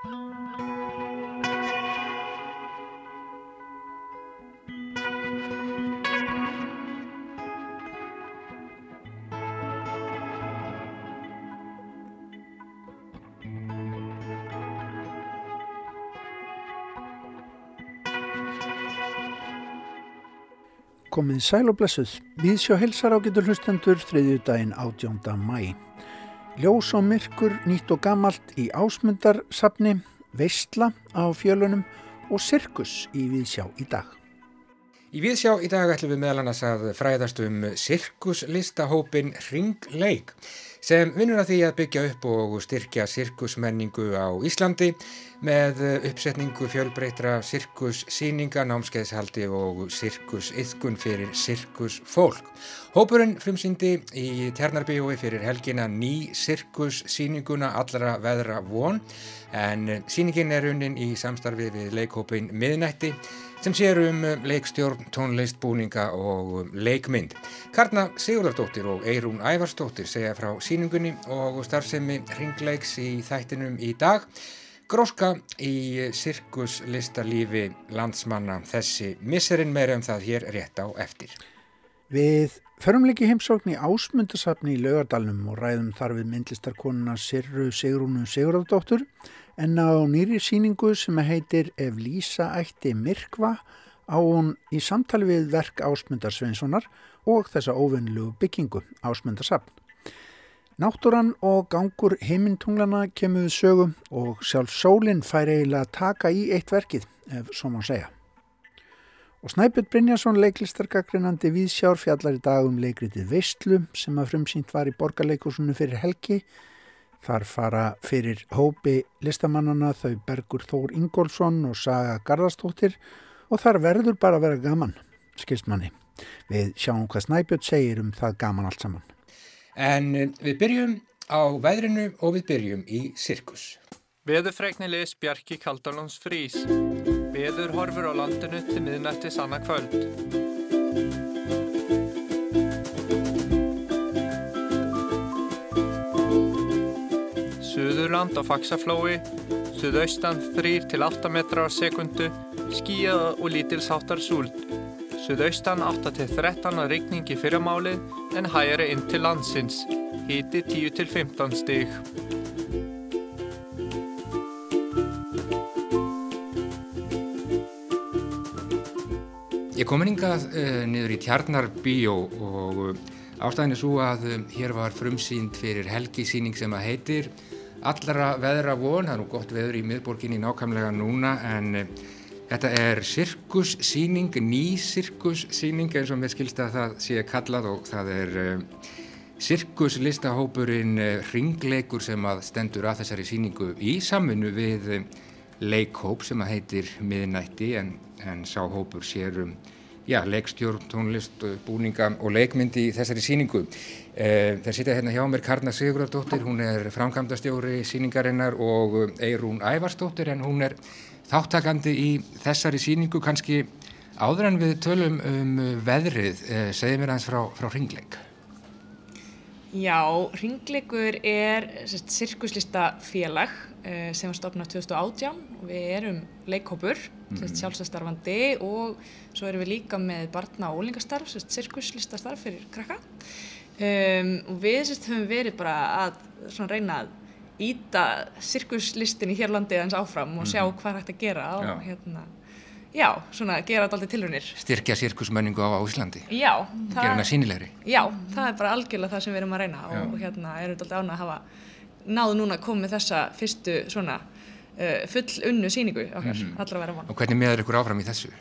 Komið sæl og blessuð. Við sjá helsar á getur hlustendur þriðju daginn 18. mæ. Ljós og myrkur, nýtt og gammalt í ásmundarsafni, veistla á fjölunum og sirkus í Viðsjá í dag. Í Viðsjá í dag ætlum við meðal annars að fræðast um sirkuslistahópin Ringleik sem vinnur að því að byggja upp og styrkja sirkusmenningu á Íslandi með uppsetningu fjölbreytra sirkussýninga, námskeiðshaldi og sirkusiðkun fyrir sirkusfólk. Hópurinn frumsýndi í Tjarnarbíói fyrir helgina ný sirkussýninguna allra veðra von en sýningin er unnin í samstarfi við leikhópin Miðnætti sem sér um leikstjórn, tónlist, búninga og leikmynd. Karna Sigurðardóttir og Eirún Ævarsdóttir segja frá síningunni og starfsemi ringleiks í þættinum í dag. Gróska í sirkuslistalífi landsmanna þessi misserinn meira um það hér rétt á eftir. Við förumleiki heimsókn í ásmundarsafni í Laugardalnum og ræðum þar við myndlistarkonuna Sirru Sigrúnu Sigurðardóttur en á nýri síningu sem heitir Ef Lísa ætti myrkva á hún í samtali við verk Ásmundarsveinssonar og þessa óvinnlu byggingu Ásmundarsafn. Náttúran og gangur heimintunglana kemur við sögum og sjálf sólinn fær eiginlega að taka í eitt verkið, ef svo má segja. Og Snæpjörn Brynjarsson leiklistarkakrinandi viðsjár fjallar í dag um leikritið Veistlu sem að frumsýnt var í borgarleikursunu fyrir helgi Þar fara fyrir hópi listamannana þau Bergur Þór Ingólfsson og Saga Garðarstóttir og þar verður bara að vera gaman, skilst manni. Við sjáum hvað Snæbjörn segir um það gaman allt saman. En eh, við byrjum á veðrinu og við byrjum í sirkus. Veðurfreiknilegis Bjarki Kaldalóns frís. Veður horfur á landinu til miðnætti sanna kvöld. Suðurland á Faxaflói, suðaustan 3-8 metrar á sekundu, skíða og lítilsáttar súld. Suðaustan 8-13 að regningi fyrramáli en hægari inn til landsins, híti 10-15 stig. Ég kom hingað uh, niður í Tjarnarbíó og uh, ástæðin er svo að uh, hér var frumsýnd fyrir helgisýning sem að heitir allra veðra von, það er nú gott veður í miðborginni nákvæmlega núna en uh, þetta er sirkussýning, ný sirkussýning eins og mér skilst að það sé kallað og það er uh, sirkuslistahópurinn uh, Ringleikur sem að stendur að þessari sýningu í samfunnu við leikhóp sem að heitir Miðnætti en, en sá hópur sér um já, leikstjórn, tónlist, búninga og leikmyndi í þessari síningu. Eh, það sitja hérna hjá mér Karna Sigurðardóttir, hún er framkvæmdastjóri síningarinnar og Eirún Ævarsdóttir en hún er þáttakandi í þessari síningu kannski áður en við tölum um veðrið, eh, segið mér aðeins frá, frá Ringleik. Já, Ringleikur er sirkuslista félag uh, sem var stopnað 2018 og við erum leikhópur, mm -hmm. sjálfsastarfandi og svo erum við líka með barna og ólingastarf, sirkuslistastarf fyrir krakka um, og við sérst, höfum verið bara að reyna að íta sirkuslistin í hérlandi eins áfram og sjá -hmm. hvað hægt að gera og hérna Já, svona gera alltaf tilhörnir. Styrkja sirkusmenningu á Íslandi. Já. Gera hana sínilegri. Já, það er bara algjörlega það sem við erum að reyna Já. og hérna erum við alltaf ánað að hafa náðu núna að koma með þessa fyrstu svona uh, full unnu síningu okkar, mm -hmm. allra vera von. Og hvernig meður ykkur áfram í þessu?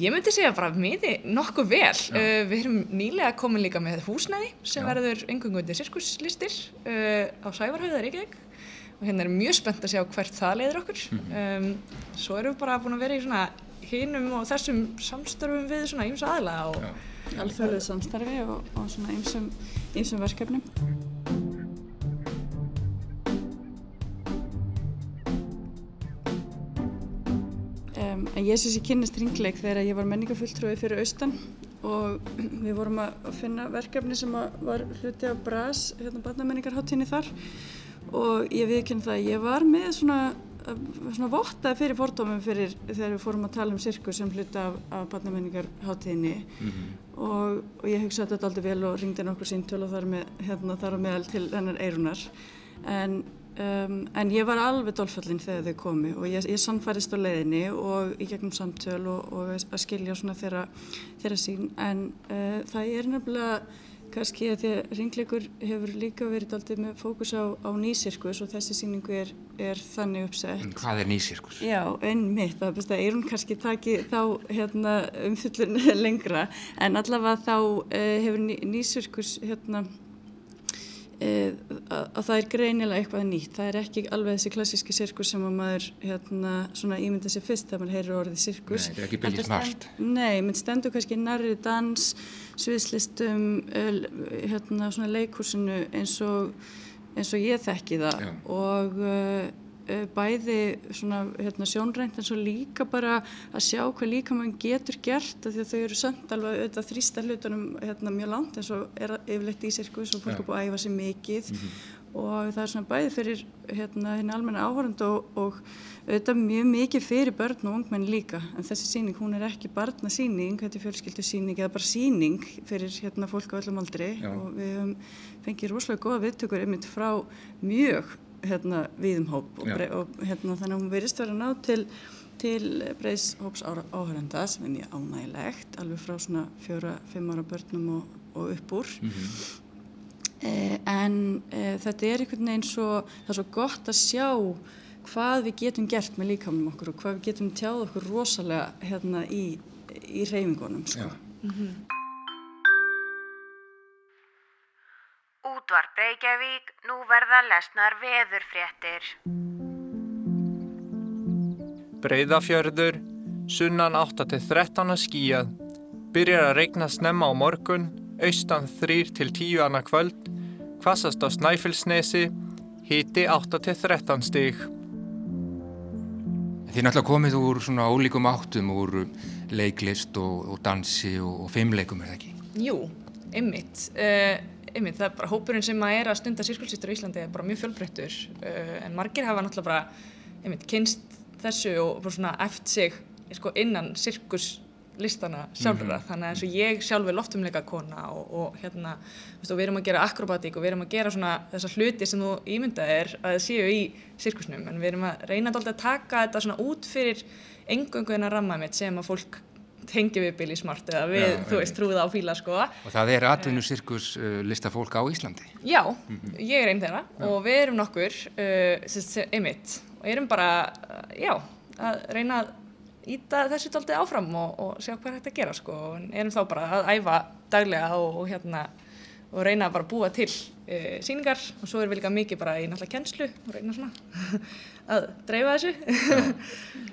Ég myndi segja bara miði nokkuð vel. Uh, við erum nýlega komin líka með húsnæði sem Já. verður engungundir sirkuslistir uh, á Sævarhauðar Reykjavík og hérna erum mjög spennt að sjá hvert það leiður okkur. -hmm. um, svo erum við bara búin að vera í svona hinnum og þessum samstörfum við svona ymsa aðla og alþjóðlega samstarfi og, og svona ymsum verkefnum. En ég syns ég kynist ringleik þegar ég var menningafulltrúi fyrir austan og við vorum að finna verkefni sem var hluti af BRAS, hérna barnamenningarháttíðinni þar og ég viðkynna það að ég var með svona svona vottaði fyrir fordómum fyrir þegar við fórum að tala um sirkus sem hluta af, af barnamenningarháttíðinni mm -hmm. og, og ég hugsaði þetta aldrei vel og ringdi nokkur síntöl og þar, með, hérna, þar á meðal til hennar eirunar en Um, en ég var alveg dólfallin þegar þau komi og ég, ég sannfærist á leiðinni og í gegnum samtöl og, og að skilja svona þeirra, þeirra sín en uh, það er nefnilega kannski að því að ringleikur hefur líka verið alltaf með fókus á, á nýsirkus og þessi síningu er, er þannig uppsett. En hvað er nýsirkus? Já, enn mitt, það er Eirun kannski taki þá hérna, umfyllun lengra en allavega þá uh, hefur ný, nýsirkus hérna að, að það er greinilega eitthvað nýtt. Það er ekki alveg þessi klassíski sirkus sem að maður hérna, ímynda sér fyrst þegar maður heyrir orðið sirkus. Nei, þetta er ekki byrjið smart Nei, menn stendur kannski nærri dans sviðslistum hérna, leikursinu eins og, eins og ég þekki það. Já. og Eh, bæði svona hérna, sjónrænt en svo líka bara að sjá hvað líka mann getur gert því að þau eru sönd alveg auðvitað þrýsta hlutunum hérna, mjög langt eins og er yfirleitt í sirkus og fólk er búið að æfa sér mikið mm -hmm. og það er svona bæði fyrir hérna hérna almenna áhörund og, og auðvitað mjög mikið fyrir börn og ungmenn líka en þessi síning hún er ekki barnasíning, þetta er fjölskyldu síning eða bara síning fyrir hérna fólk á öllum aldri Já. og við fengið rosalega goða viðtökur einmitt frá mjög hérna, viðumhóp og, og hérna, þannig að hún verist verið að ná til, til breyðs hóps áhörenda sem er mjög ánægilegt alveg frá svona fjóra-fimm ára börnum og, og upp úr mm -hmm. eh, en eh, þetta er einhvern veginn svo það er svo gott að sjá hvað við getum gert með líkamum okkur og hvað við getum tjáð okkur rosalega hérna í, í reyfingunum sko. mm -hmm. Reykjavík, nú verða lesnar veðurfréttir. Breiðafjörður, sunnan 8-13 skíjað, byrjar að regna snemma á morgun, austan 3-10 annað kvöld, kvassast á Snæfellsnesi, hiti 8-13 stíg. Þið er náttúrulega komið úr svona ólíkum áttum, úr leiklist og, og dansi og, og fimmleikum, er það ekki? Jú, ymmit. Uh, einmitt, það er bara hópurinn sem að er að stunda sírkulsýstur í Íslandi er bara mjög fjölbreyttur uh, en margir hafa náttúrulega bara einmitt, kynst þessu og bara svona eftir sig sko, innan sírkuslistana sjálfura mm -hmm. þannig að eins og ég sjálf er loftumleika kona og, og hérna veist, og við erum að gera akrobatík og við erum að gera svona þessa hluti sem þú ímyndað er að séu í sírkusnum en við erum að reyna að taka þetta svona út fyrir engöngu en að ramma mitt sem að fólk tengi við Billy Smart eða við, já, þú veist, trúið á fíla sko. Og það er atvinnusirkus uh, listafólk á Íslandi? Já, mm -hmm. ég er einn þeirra já. og við erum nokkur, uh, einmitt, og erum bara, já, að reyna að íta þessu tóltið áfram og, og sjá hvað að gera sko, og erum þá bara að æfa daglega og, og hérna, og reyna að bara búa til uh, síningar og svo erum við líka mikið bara í náttúrulega kennslu og reyna svona að dreifa þessu.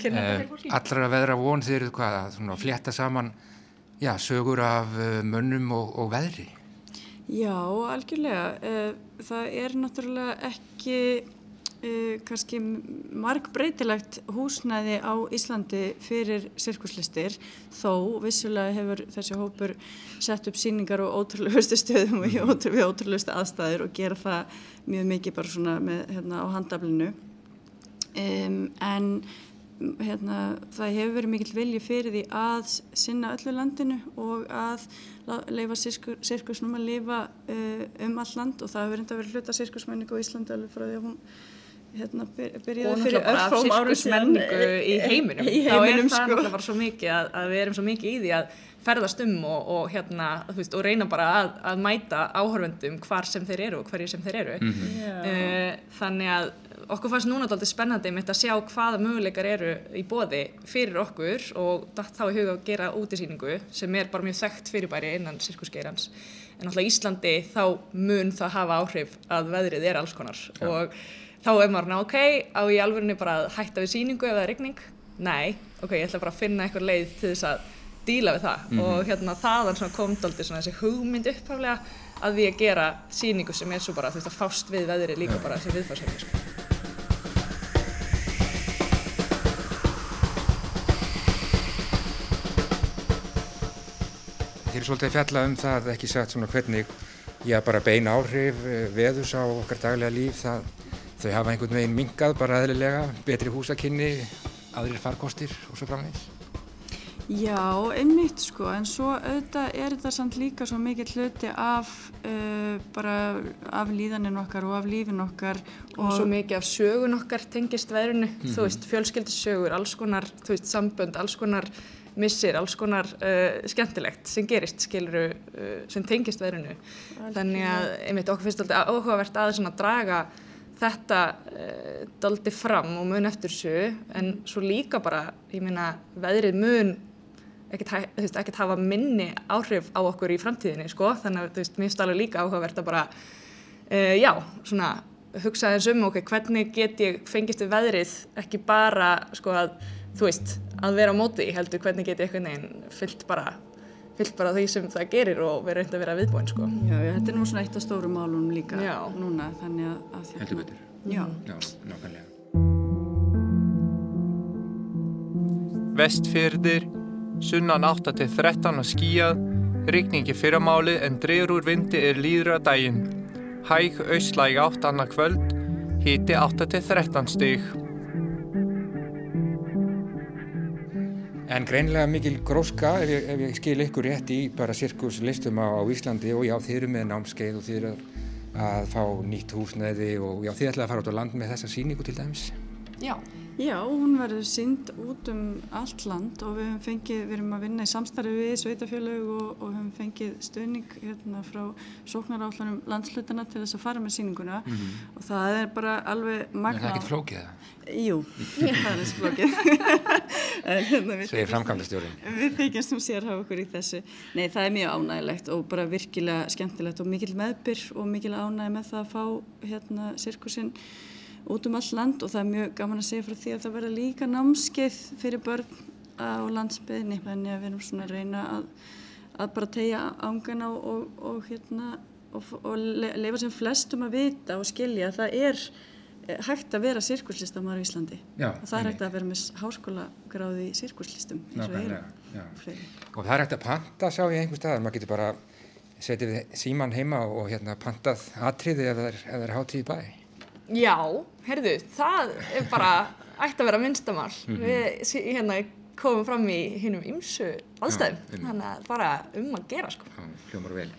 Uh, Allra veðra von þeir eru hvað að fletta saman já, sögur af uh, mönnum og, og veðri? Já, algjörlega. Það er náttúrulega ekki kannski marg breytilegt húsnæði á Íslandi fyrir sirkuslistir þó vissulega hefur þessi hópur sett upp síningar og ótrúlegustu stöðum og mhm. við ótrúlegustu aðstæður og gera það mjög mikið bara svona með, hérna, á handaflinu um, en hérna, það hefur verið mikill vilji fyrir því að sinna öllu landinu og að leifa sirkusnum að lifa uh, um all land og það hefur enda verið hluta sirkusmenningu á Íslandi alveg frá því að hún hérna, byrjaði fyrir örfóm árum menningu í heiminum, í heiminum þá er það sko. náttúrulega bara svo mikið að, að við erum svo mikið í því að ferðast um og, og, hérna, veist, og reyna bara að, að mæta áhörvendum hvar sem þeir eru og hverju sem þeir eru mm -hmm. uh, þannig að okkur fannst núna alltaf spennandi með að sjá hvaða möguleikar eru í bóði fyrir okkur og þá er huga að gera útisýningu sem er bara mjög þekkt fyrirbæri innan sirkusgeirans. En alltaf Íslandi þá mun það hafa áhrif að veðrið er alls konar. Ja. og þá er maður ná ok, á í alvörinu bara að hætta við síningu ef það er regning nei, ok, ég ætla bara að finna eitthvað leið til þess að díla við það. Mm -hmm. og hérna þaðan kom daldi þessi hugmynd upphaflega að við að gera síningu sem er svo bara þú veist að fást við veðri líka bara þessi viðfarsöfni Þér er svolítið að fjalla um það ekki sagt svona hvernig já bara beina áhrif eh, veðus á okkar daglega líf það þau hafa einhvern veginn mingað bara aðlilega, betri húsakinni, aðrir farkostir og svo framvegis. Já, einmitt sko, en svo auðvitað er þetta samt líka svo mikið hluti af uh, bara af líðaninn okkar og af lífin okkar og, og svo mikið af sögun okkar tengist verðinu, mm -hmm. þú veist, fjölskyldisögur, alls konar, þú veist, sambönd, alls konar missir, alls konar uh, skemmtilegt sem gerist, skiluru, uh, sem tengist verðinu. Þannig að, einmitt, okkur finnst þetta áhugavert að svona draga þetta uh, daldi fram og mun eftir þessu. En svo líka bara, ég meina, veðrið mun ekkert hafa minni áhrif á okkur í framtíðinni sko, þannig að þú veist, mér finnst alveg líka áhugavert að bara, já, svona hugsa þess um okkur, hvernig get ég fengist við veðrið, ekki bara sko að, þú veist, að vera á móti, heldur hvernig get ég einhvern veginn fyllt bara, fyllt bara því sem það gerir og vera reynd að vera viðbúinn sko. Já, já, þetta er nú svona eitt af stóru málunum líka já. núna, þannig að, að hérna- heldur betur. Já. Já, nákvæmlega. Vestfyrðir sunnan 8-13 að skíjað, rikningi fyrramáli en dreyður úr vindi er líður að daginn. Hæg auðslæg 8 annað kvöld, hiti 8-13 stig. En greinlega mikil gróska ef ég, ef ég skil ykkur rétt í bara sirkuslistum á, á Íslandi og já þið eru með námskeið og þið eru að fá nýtt húsnæði og já þið ætlaði að fara út á land með þessa síningu til dæmis. Já. Já, hún verður synd út um allt land og við höfum fengið, við erum að vinna í samstarfi við sveitafélög og, og höfum fengið stöðning hérna frá sóknarállunum landslutana til þess að fara með síninguna mm -hmm. og það er bara alveg magna. Er það ekkert flókið það? Jú, það er þessi flókið. hérna, Segir framkvæmdastjórin. Við þykjast um sér hafa okkur í þessu. Nei, það er mjög ánægilegt og bara virkilega skemmtilegt og mikil meðbyr og mikil ánæg með það að fá hérna sirkusinn út um all land og það er mjög gaman að segja frá því að það verða líka námskeið fyrir börn á landsbyðinni þannig að við erum svona að reyna að, að bara tegja ángana og, og, og, hérna, og leifa sem flestum að vita og skilja að það er eh, hægt að vera sirkuslistamæður í Íslandi. Já, og það er hægt að vera með háskóla gráði í sirkuslistum og það er hægt að panta sá ég einhver stað, maður getur bara setið síman heima og hérna pantað atriði ef það er hátíð í bæ Já, herðu, það er bara ætti að vera minnstamál. Mm -hmm. Við hérna komum fram í hinnum ymsu aðstæðum, Já, þannig að bara um að gera sko. Já, hljómar vel.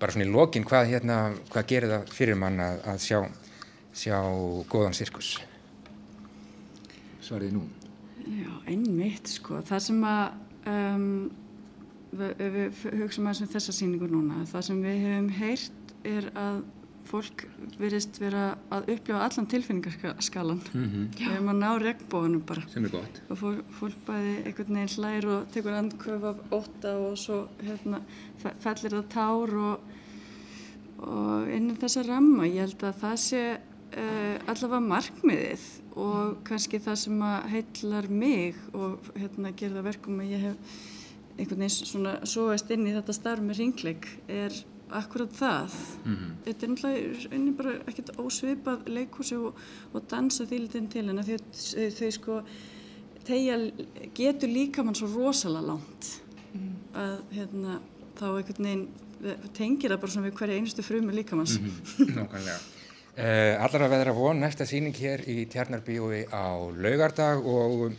Bara svona í lokin, hvað, hérna, hvað gerir það fyrir mann að, að sjá, sjá góðan sirkus? Svariði nú. Já, einmitt sko. Það sem að um, við, við hugsaum aðeins um þessa síningu núna, það sem við hefum heyrt er að fólk verist vera að upplifa allan tilfinningarskalan mm -hmm. við erum að ná regnbóðunum bara. Sem er gott. Og fólk, fólk bæði einhvern veginn hlær og tekur andköf af óta og svo hérna, fellir það tár og, og innum þessa ramma. Ég held að það sé uh, allavega markmiðið og kannski það sem að heitlar mig og hérna gerða verkum að ég hef einhvern veginn svona sóast inn í þetta starf með ringleik er akkurat það mm -hmm. þetta er náttúrulega bara ekkert ósvipað leikursi og, og dansa því litin til en þau, þau sko tegja getur líka mann svo rosalega langt mm. að hérna þá einhvern veginn tengir það bara svona við hverja einustu frumi líkamanns mm -hmm. Nákvæmlega uh, Allar að veðra von næsta síning hér í Tjarnarbíói á laugardag og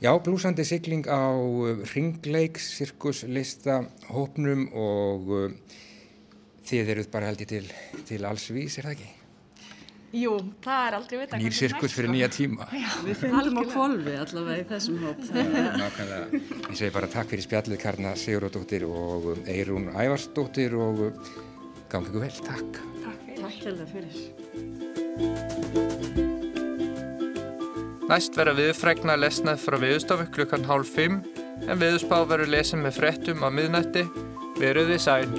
Já, blúsandi sigling á ringleik, sirkuslista, hópnum og þið eruð bara held ég til, til alls vís, er það ekki? Jú, það er aldrei veit Nýr sirkus fyrir nýja tíma. Já, Við finnum á kvolvi allavega í þessum hóp. Nákvæmlega, ég segi bara takk fyrir spjallið Karna Siguróttóttir og Eirún Ævarsdóttir og gangi ykkur vel, takk. Takk hella fyrir. Næst verða viðfregna lesnað frá viðstofu klukkan hálf 5 en viðspá verður lesið með frettum á miðnætti. Veruði sæl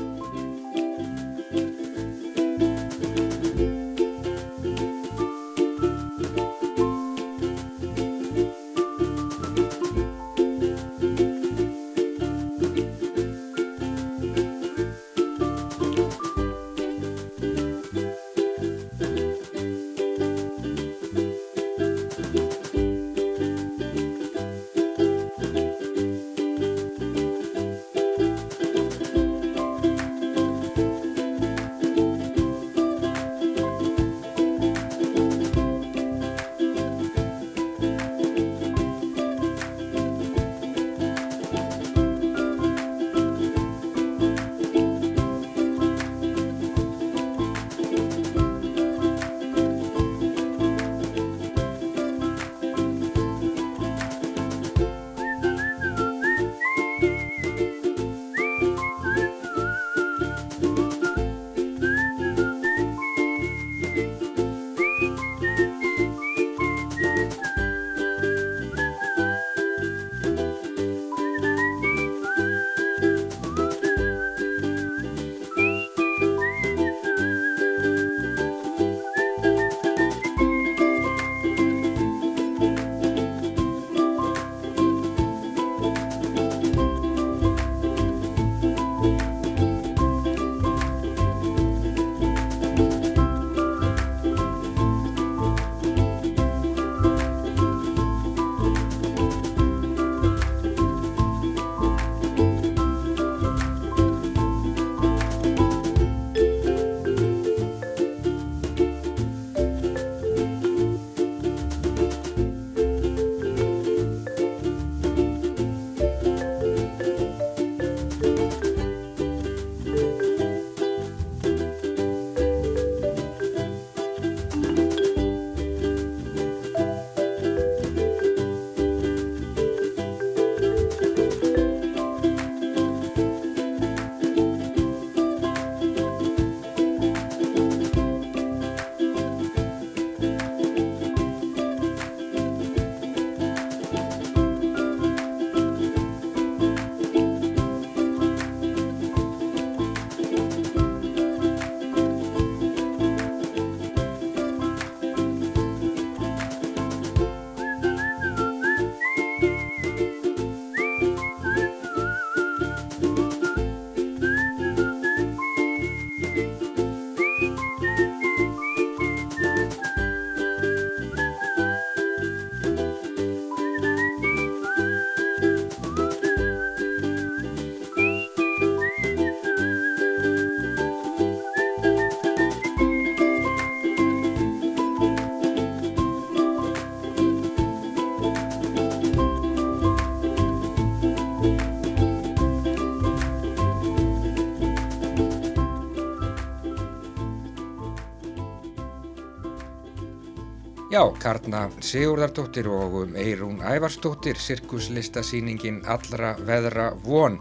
Já, Karna Sigurðardóttir og Eirún Ævarsdóttir, sirkuslistasýningin Allra veðra von.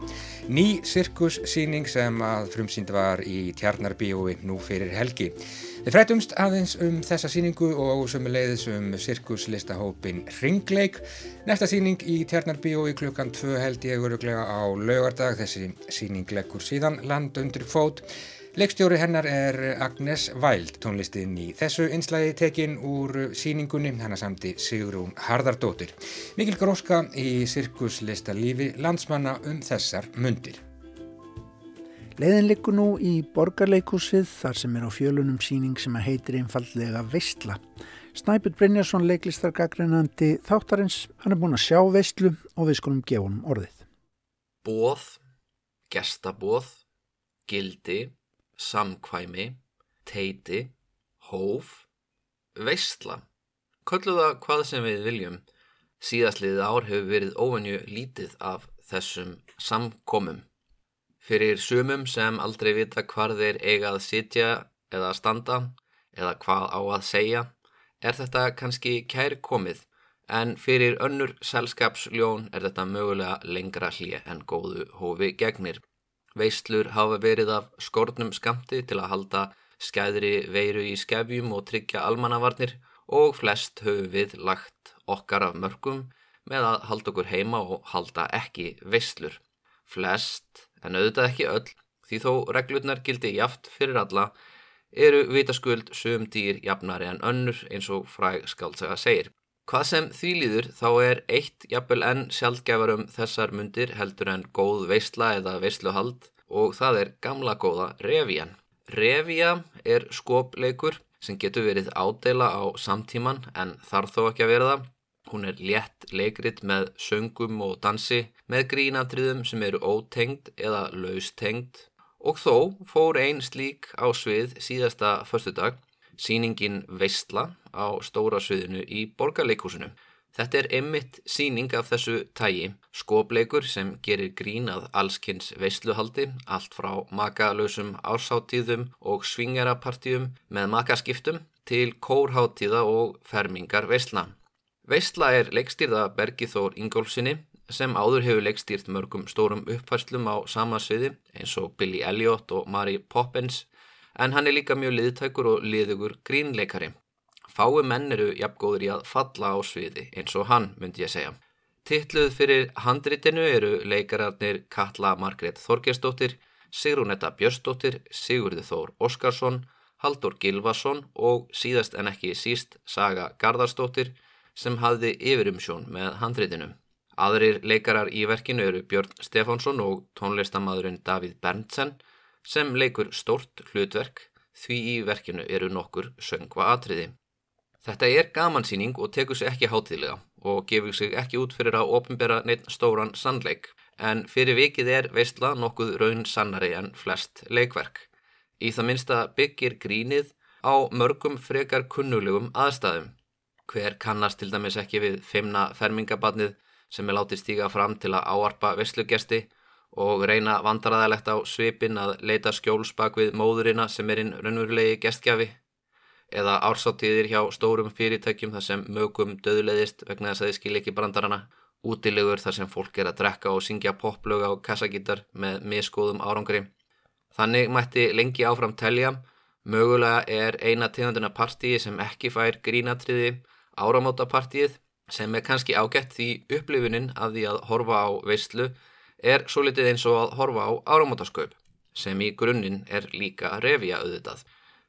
Ný sirkussýning sem að frumsýnd var í Tjarnarbíói nú fyrir helgi. Við frætumst aðeins um þessa síningu og sömuleiðis um sirkuslistahópin Ringleik. Næsta síning í Tjarnarbíói klukkan 2 held ég öruglega á laugardag. Þessi síning leggur síðan land undir fót. Leikstjóri hennar er Agnes Væld, tónlistin í þessu einslægi tekin úr síningunni, hennar samti Sigrún Harðardóttir. Mikil gróska í sirkuslista lífi landsmanna um þessar mundir. Leiðin likur nú í borgarleikúsið þar sem er á fjölunum síning sem að heitir einfallega Veistla. Snæput Brynjarsson leiklistargagrinandi þáttarins, hann er búin að sjá Veistlu og við skulum gefa honum orðið. Bóð, gestabóð, gildi samkvæmi, teiti, hóf, veistla. Köllu það hvað sem við viljum. Síðastliðið ár hefur verið óvenju lítið af þessum samkomum. Fyrir sumum sem aldrei vita hvar þeir eiga að sitja eða standa eða hvað á að segja er þetta kannski kær komið en fyrir önnur selskapsljón er þetta mögulega lengra hlið en góðu hófi gegnir. Veislur hafa verið af skornum skamti til að halda skæðri veiru í skefjum og tryggja almannavarnir og flest höfum við lagt okkar af mörgum með að halda okkur heima og halda ekki veislur. Flest, en auðvitað ekki öll, því þó reglurnar gildi jaft fyrir alla, eru vitaskuld sögum dýr jafnari en önnur eins og fræg skaldsaga segir. Hvað sem því líður þá er eitt jafnvel enn sjálfgefarum þessar mundir heldur en góð veistla eða veistluhald og það er gamla góða revían. Revíja er skopleikur sem getur verið ádela á samtíman en þarf þó ekki að vera það. Hún er létt leikrit með söngum og dansi með grínatriðum sem eru ótengd eða laustengd og þó fór einn slík á svið síðasta förstu dag síningin Veistla á stóra sviðinu í borgarleikúsinu. Þetta er einmitt síning af þessu tægi, skopleikur sem gerir grínað allskynns veistluhaldi, allt frá makalösum ásáttíðum og svingarapartíum með makaskiptum til kórháttíða og fermingar veistla. Veistla er leikstýrða Bergithór Ingólfsinni sem áður hefur leikstýrt mörgum stórum uppfærslum á sama sviði eins og Billy Elliot og Mary Poppins en hann er líka mjög liðtækur og liðugur grínleikari. Fái menn eru jafngóður í að falla á sviði eins og hann, myndi ég segja. Tittluð fyrir handritinu eru leikararnir Katla Margret Þorgersdóttir, Sigrúnetta Björsdóttir, Sigurði Þór Óskarsson, Haldur Gilvason og síðast en ekki síst Saga Gardarsdóttir sem hafði yfirumsjón með handritinu. Aðrir leikarar í verkinu eru Björn Stefánsson og tónlistamadurinn Davíð Berntsen sem leikur stórt hlutverk því í verkinu eru nokkur söngva atriði. Þetta er gamansýning og tekur sig ekki hátíðlega og gefur sig ekki út fyrir að ofinbera neitt stóran sannleik en fyrir vikið er veistla nokkuð raun sannari en flest leikverk. Í það minsta byggir grínið á mörgum frekar kunnulegum aðstæðum. Hver kannast til dæmis ekki við femna fermingabatnið sem er látið stíga fram til að áarpa veistlugesti og reyna vandræðalegt á svipin að leita skjóls bak við móðurina sem er inn raunverulegi gestgjafi eða ársáttíðir hjá stórum fyrirtækjum þar sem mögum döðleðist vegna þess að þið skil ekki brandarana útilegur þar sem fólk er að drekka og syngja poplöga og kassagítar með miskoðum árangri. Þannig mætti lengi áfram telja, mögulega er eina tegundina partíi sem ekki fær grínatriði áramótapartíið sem er kannski ágætt því upplifunin að því að horfa á veistlu er svo litið eins og að horfa á áramótaskaup sem í grunninn er líka revja auðvitað.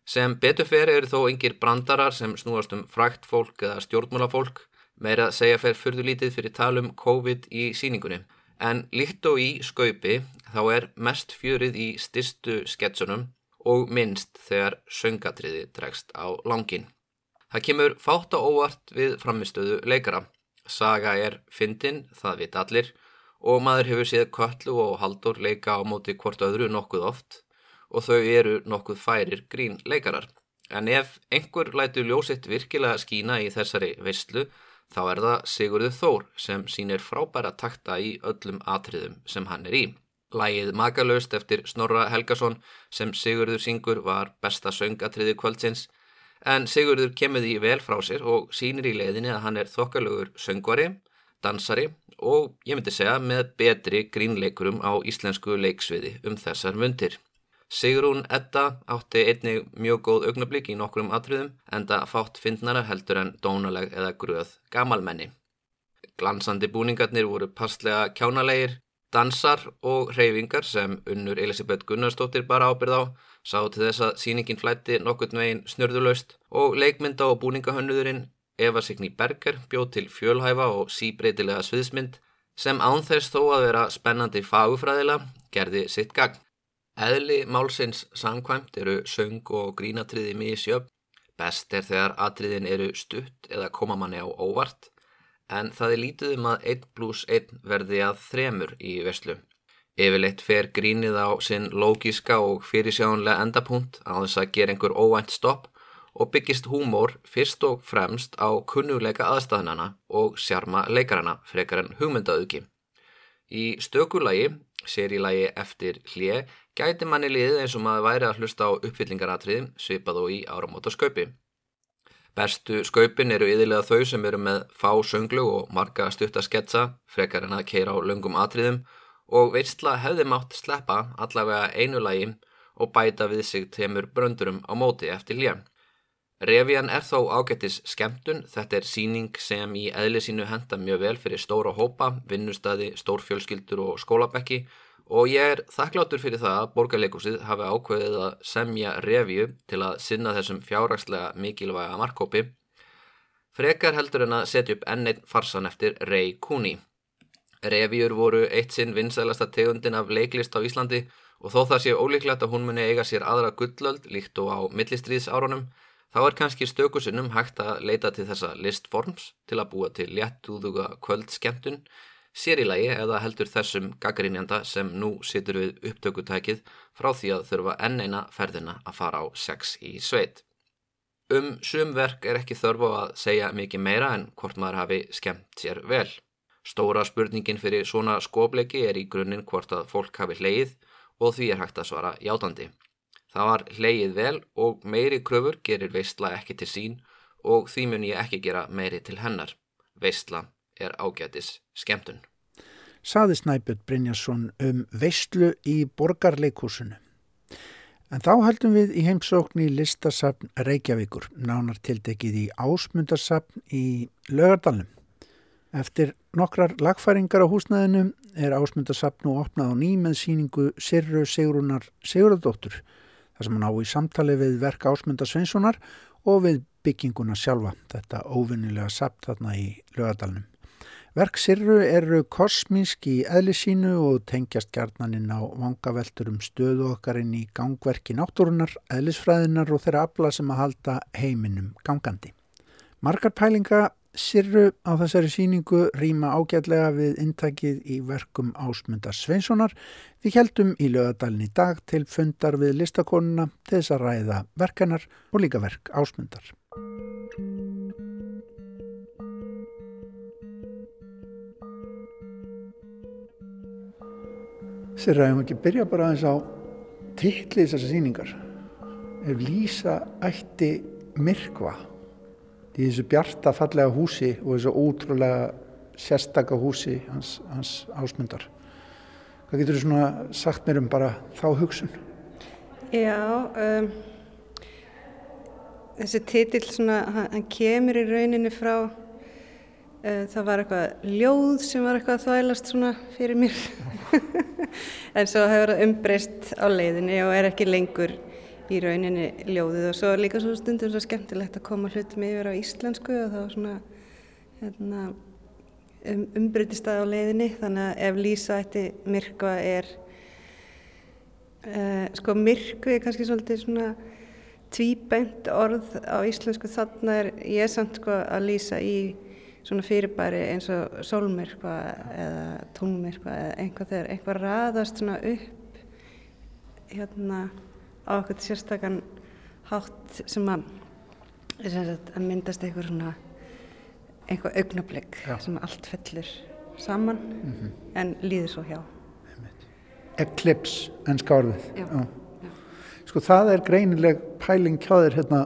Sem beturfer eru þó yngir brandarar sem snúast um frækt fólk eða stjórnmálafólk meira að segja fer fyrðulítið fyrir talum COVID í síningunni. En líkt og í skaupi þá er mest fjörið í styrstu sketsunum og minnst þegar söngatriði dregst á langin. Það kemur fátt á óvart við framistöðu leikara. Saga er fyndin, það vit allir og maður hefur séð Köllu og Haldur leika á móti hvort öðru nokkuð oft og þau eru nokkuð færir grín leikarar. En ef einhver lætu ljósitt virkilega skína í þessari veistlu þá er það Sigurður Þór sem sínir frábæra takta í öllum atriðum sem hann er í. Lægið Magalöst eftir Snorra Helgason sem Sigurður syngur var besta söngatriði kvöldsins en Sigurður kemur því vel frá sér og sínir í leiðinni að hann er þokkalögur söngvari, dansari og ég myndi segja með betri grínleikurum á íslensku leiksviði um þessar mundir. Sigrún Edda átti einnig mjög góð augnablík í nokkrum atriðum enda fátt fyndnara heldur en dónaleg eða gröð gamalmenni. Glansandi búningarnir voru passlega kjánalegir, dansar og reyfingar sem unnur Elisabeth Gunnarsdóttir bara ábyrð á sá til þess að síningin flætti nokkurt veginn snörðulöst og leikmynda og búningahönnudurinn Eva Signý Berger bjóð til fjölhæfa og síbreytilega sviðsmynd sem ánþess þó að vera spennandi fagufræðila gerði sitt gagn. Eðli málsins samkvæmt eru söng og grínatriði mísjöfn, best er þegar atriðin eru stutt eða koma manni á óvart, en það er lítið um að 1 pluss 1 verði að þremur í veslu. Yfirleitt fer grínið á sinn lógiska og fyrirsjánlega endapunkt á þess að gera einhver óvænt stopp og byggist húmór fyrst og fremst á kunnuleika aðstæðnana og sjarma leikarana frekar en hugmyndaauki. Í stökulagi, sérilagi eftir hlje, gæti manni liðið eins og maður væri að hlusta á uppfyllingaratriðum svipað og í áramóta skaupi. Bestu skaupin eru yðurlega þau sem eru með fá sönglu og marga stuttasketsa frekar en að keira á löngum atriðum og veistla hefði mátt sleppa allavega einu lagi og bæta við sig temur bröndurum á móti eftir lén. Revían er þó ágættis skemmtun, þetta er síning sem í eðli sínu henda mjög vel fyrir stóra hópa, vinnustadi, stórfjölskyldur og skólabekki og ég er þakkláttur fyrir það að borgarleikusið hafi ákveðið að semja revíu til að sinna þessum fjárrakslega mikilvæga markkópi. Frekar heldur en að setja upp enneitt farsan eftir Ray Cooney. Revíur voru eitt sinn vinsælasta tegundin af leiklist á Íslandi og þó það sé ólíklegt að hún muni eiga sér aðra gullöld líkt og á millistriðsárunum, þá er kannski stökusinnum hægt að leita til þessa listforms til að búa til léttúðuga kvöldskemtun, sérilagi eða heldur þessum gaggrinjanda sem nú situr við upptökutækið frá því að þurfa enn eina ferðina að fara á sex í sveit. Um sumverk er ekki þörfu að segja mikið meira en hvort maður hafi skemmt sér vel. Stóra spurningin fyrir svona skobleiki er í grunninn hvort að fólk hafi hleyið og því er hægt að svara játandi. Það var hleyið vel og meiri kröfur gerir veistla ekki til sín og því mun ég ekki gera meiri til hennar. Veistla er ágætis skemmtun. Saði Snæpjörn Brynjarsson um veistlu í borgarleikúsinu. En þá heldum við í heimsókn í listasafn Reykjavíkur, nánar tildekið í ásmundarsafn í Lögardalum. Eftir nokkrar lagfæringar á húsnæðinu er ásmundarsapn og opnað á ný með síningu Sirru Sigrunar Sigurðardóttur þar sem hann á í samtali við verk ásmunda Sveinssonar og við bygginguna sjálfa, þetta óvinnilega sapn þarna í lögadalunum. Verk Sirru eru kosmísk í eðlisínu og tengjast gjarnaninn á vangaveltur um stöðu okkarinn í gangverki náttúrunar, eðlisfræðinar og þeirra afla sem að halda heiminum gangandi. Margar pælinga Sirru á þessari síningu rýma ágætlega við intakið í verkum Ásmundar Sveinssonar. Við heldum í lögadalinn í dag til fundar við listakonuna til þess að ræða verkanar og líka verk Ásmundar. Sirra, ég má ekki byrja bara aðeins á tilli þessari síningar. Ef Lísa ætti myrkva í þessu bjarta fallega húsi og þessu ótrúlega sérstaka húsi hans, hans ásmundar. Hvað getur þú svona sagt mér um bara þá hugsun? Já, um, þessi titill svona, hann kemur í rauninni frá, uh, það var eitthvað ljóð sem var eitthvað að þvælast svona fyrir mér. en svo hefur það umbreyst á leiðinni og er ekki lengur í rauninni ljóðið. Og svo líka svo stundum svo skemmtilegt að koma hlutum yfir á íslensku og þá svona hérna, um, umbreytist það á leiðinni. Þannig að ef Lísa ætti myrkva er uh, sko myrkvi er kannski svolítið svona tvíbænt orð á íslensku. Þannig er ég samt sko að lýsa í svona fyrirbæri eins og sólmyrkva eða tónmyrkva eða einhvað þegar einhvað raðast svona upp hérna á eitthvað sérstakann hátt sem að, að myndast eitthvað svona eitthvað augnablík sem allt fellur saman mm -hmm. en líður svo hjá. Eclipse en skárðið Sko það er greinileg pæling kjáðir hérna.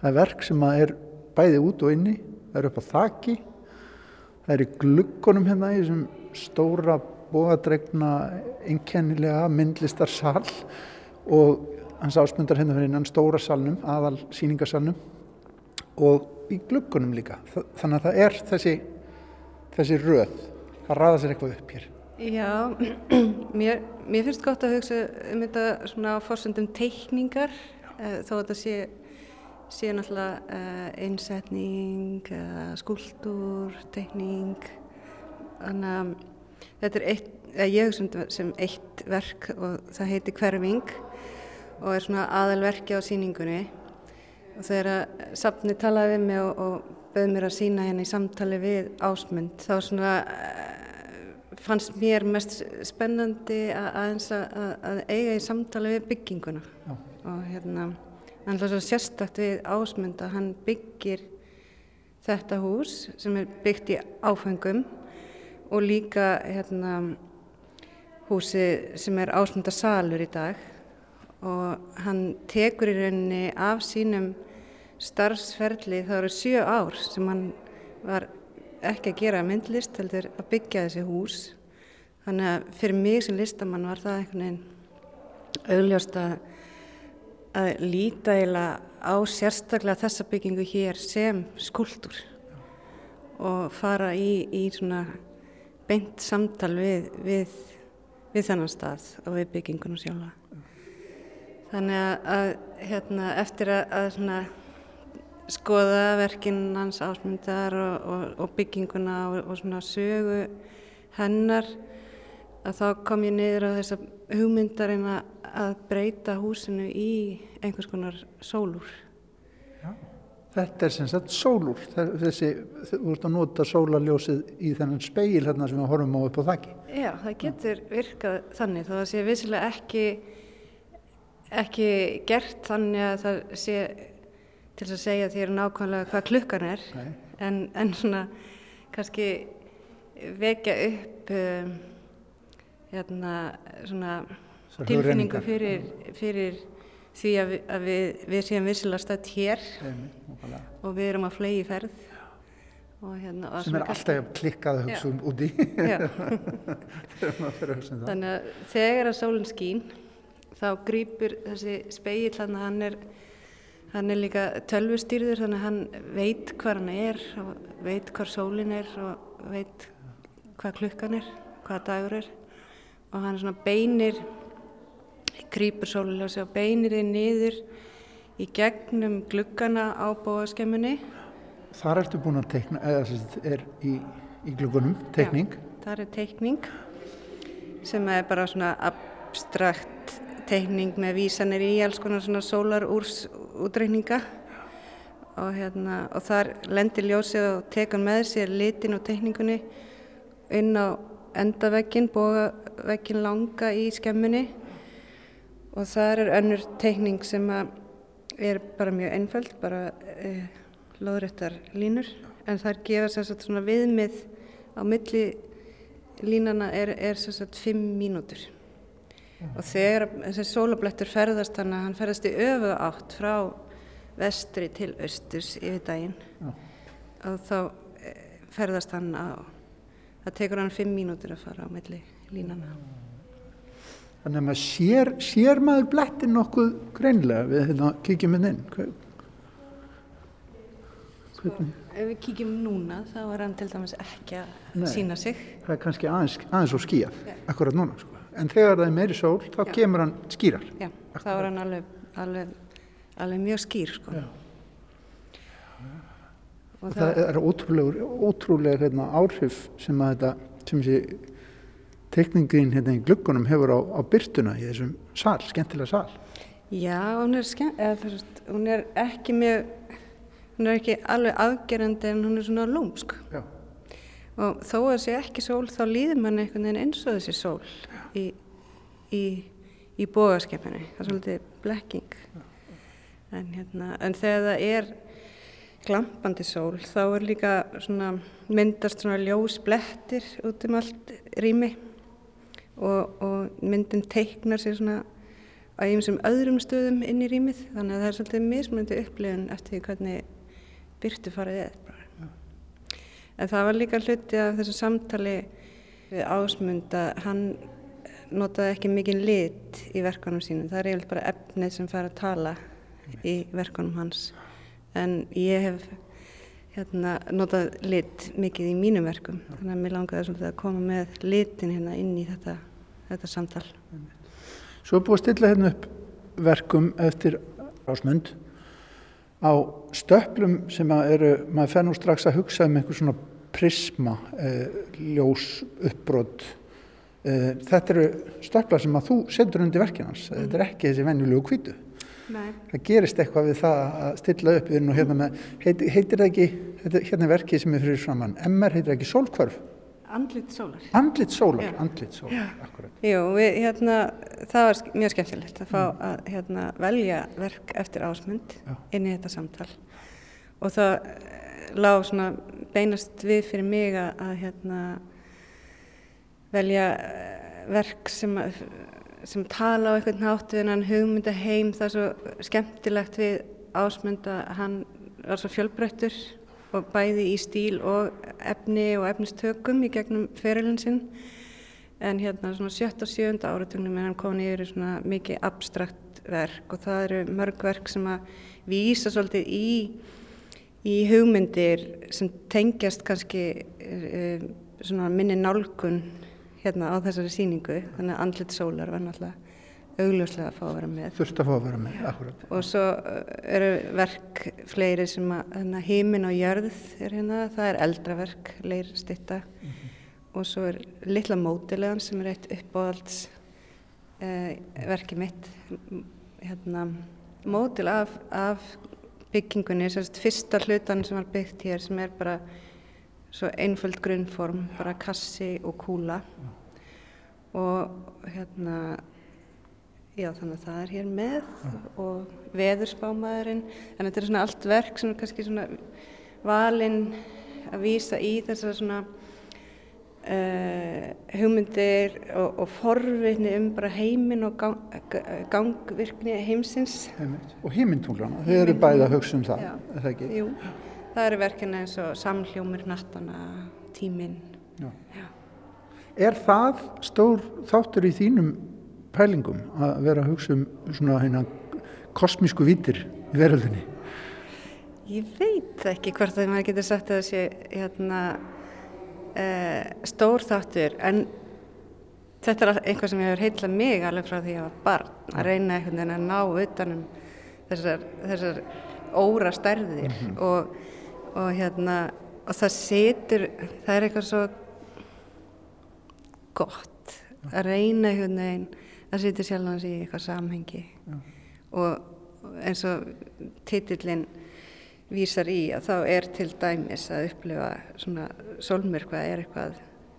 Það er verk sem er bæði út og inni, það er upp á þakki, það er í gluggunum hérna í þessum stóra bóadregna einkennilega myndlistarsal og hans áspundar hérna fyrir innan stóra salnum, aðal síningarsalnum og í gluggunum líka. Þannig að það er þessi, þessi röð, það raða sér eitthvað upp hér. Já, mér, mér finnst gott að hugsa um þetta svona á fórsöndum teikningar, uh, þó að þetta sé, sé náttúrulega uh, einsetning, uh, skúldur, teikning, þannig að þetta er eitt, ég hugsa um þetta sem eitt verk og það heiti Hverfing og er svona aðalverki á síningunni og þegar safni talaði við mig og, og bauð mér að sína hérna í samtali við ásmund þá svona uh, fannst mér mest spennandi að, að, að eiga í samtali við bygginguna. Já. og hérna hann hljóðs að sérstakt við ásmund að hann byggir þetta hús sem er byggt í áfengum og líka hérna húsi sem er ásmundarsalur í dag og hann tekur í rauninni af sínum starfsferðli það eru sjö ár sem hann var ekki að gera myndlist heldur að byggja þessi hús þannig að fyrir mig sem listamann var það einhvern veginn augljóst að, að líta eiginlega á sérstaklega þessa byggingu hér sem skuldur og fara í, í svona beint samtal við, við, við þennan stað og við byggingunum sjálfa. Þannig að, hérna, eftir að, að skoða verkinn hans ásmyndar og, og, og bygginguna og, og svona sögu hennar að þá kom ég niður á þessa hugmyndarinn að breyta húsinu í einhvers konar sólur. Já, þetta er sem sagt sólur, þessi, þú ert að nota sólaljósið í þennan speil hérna sem við horfum á upp á þakki. Já, það getur virkað þannig, þá að sé vissilega ekki ekki gert þannig að það sé til að segja þér nákvæmlega hvað klukkan er. En, en svona kannski vekja upp um, hérna svona tilfinningu fyrir, fyrir því að við, að við, við séum vissilega stætt hér. Eimi, og við erum að flegi ferð Hérna, sem er alltaf klikkað að hugsa um úti. Þegar að sólinn skín þá grýpur þessi speil þannig að hann er, hann er líka tölvustýrður þannig að hann veit hvað hann er og veit hvað sólinn er og veit hvað klukkan er, hvað dagur er og hann svona beinir grýpur sóliljósi og beinir þið niður í gegnum glukkana á bóaskemmunni Þar ertu búin að teikna, eða er í, í glukkunum, teikning? Já, þar er teikning sem er bara svona abstrakt teikning með vísanir í alls konar svona sólarúrs útreikninga. Og, hérna, og þar lendir ljósið og tekur með sér litin og teikningunni inn á endavekkin, bóavekkin langa í skemmunni. Og þar er önnur teikning sem er bara mjög einföld, bara eh, loðrættar línur. En þar gefa sérstaklega svona viðmið á milli línana er, er sérstaklega fimm mínútur og þegar þessi sólablettur ferðast þannig að hann ferðast í öfu átt frá vestri til austurs yfir daginn Já. og þá eh, ferðast hann á það tekur hann fimm mínútur að fara á melli línana Þannig að maður sér, sér maður blettin nokkuð greinlega við hérna kíkjum inn. Inn Sko, ef við kíkjum núna þá er hann til dæmis ekki að sína sig. Það er kannski aðeins, aðeins og skíjað akkurat núna sko en þegar það er meiri sól þá Já. kemur hann skýrar Já, þá er hann alveg, alveg, alveg mjög skýr sko. og það, það er ótrúlega, ótrúlega hérna, áhrif sem að þetta sem þessi tekningin hérna í glukkunum hefur á, á byrtuna í þessum sál, skemmtilega sál Já, hún er, skemmt, eða, hún er ekki mjög hún er ekki alveg afgerandi en hún er svona lúmsk Já. og þó að sé ekki sól þá líður mann einhvern veginn eins og þessi sól í, í, í bógaskepinu það er svolítið blekking. En, hérna, en þegar það er glampandi sól þá er líka svona, myndast svona ljós blettir út um allt rými. Og, og myndin teiknar sér svona á einsum öðrum stöðum inn í rýmið. Þannig að það er svolítið mismunandi upplifun eftir hvernig byrtu farið eða bara. En það var líka hluti af þessu samtali við ásmund að hann notaði ekki mikið lit í verkanum sínum. Það er eiginlega bara efnið sem fær að tala í verkanum hans. En ég hef hérna, notað lit mikið í mínum verkum. Þannig að mér langaði svolítið að koma með litin hérna inn í þetta, þetta samtal. Svo er búið að stilla hérna upp verkum eftir ásmund á stöplum sem eru, maður fer nú strax að hugsa um einhver svona prisma, eh, ljós uppbrott. Eh, þetta eru stöplar sem að þú setur undir verkinans. Mm. Þetta er ekki þessi venjulegu kvítu. Nei. Það gerist eitthvað við það að stilla upp við nú hérna með, heit, heitir það ekki, þetta, hérna verkið sem er fyrir framann, MR heitir það ekki sólkvörf? Andlit sólar. Andlit sólar, Já. andlit sólar, akkurat. Jú, við, hérna, það var mjög skemmtilegt að fá að hérna, velja verk eftir ásmund Já. inn í þetta samtal og það eh, lá svona beinast við fyrir mig að, að hérna, velja eh, verk sem, sem tala á einhvern hátt við hann hugmynda heim. Það er svo skemmtilegt við ásmund að hann var svo fjölbreyttur og bæði í stíl og efni og efnistökum í gegnum ferilin sinn. En hérna svona sjötta og sjönda áratugnum er hann komin yfir svona mikið abstrakt verk og það eru mörg verk sem að vísa svolítið í, í hugmyndir sem tengjast kannski uh, svona minni nálgun hérna á þessari síningu þannig að andlit sólar var náttúrulega augljóslega að fá að vera með. Þurft að fá að vera með, akkurat. og svo uh, eru verk fleiri sem að hérna, heimin og jörð er hérna, það er eldra verk, leir stitta og svo er litla mótilegan sem er eitt uppáhalds uh, verki mitt. Hérna, mótil af, af byggingunni, fyrsta hlutan sem var byggt hér sem er bara svo einföld grunnform, bara kassi og kúla og hérna Já, þannig að það er hér með og veðurspámaðurinn, en þetta er svona allt verk sem er kannski svona valinn að vísa í þessar svona uh, hugmyndir og, og forvitni um bara heiminn og gang, gangvirkni heimsins. Einmitt. Og hímintúlana, þau eru bæði að hugsa um það, Já. er það ekki? Jú, það eru verkina eins og samhljómur nattana, tíminn. Já. Já. Er það stór þáttur í þínum pælingum að vera að hugsa um svona hérna kosmísku vítir í veröldinni? Ég veit ekki hvort að maður getur sagt að það sé hérna, uh, stór þáttur en þetta er eitthvað sem hefur heitla mig alveg frá því að ég var barn að reyna einhvern veginn að ná utanum þessar, þessar óra stærðir og, og hérna og það situr, það er eitthvað svo gott að reyna einhvern veginn að setja sjálfans í eitthvað samhengi og eins og titillin vísar í að þá er til dæmis að upplifa svona sólmyrkva er eitthvað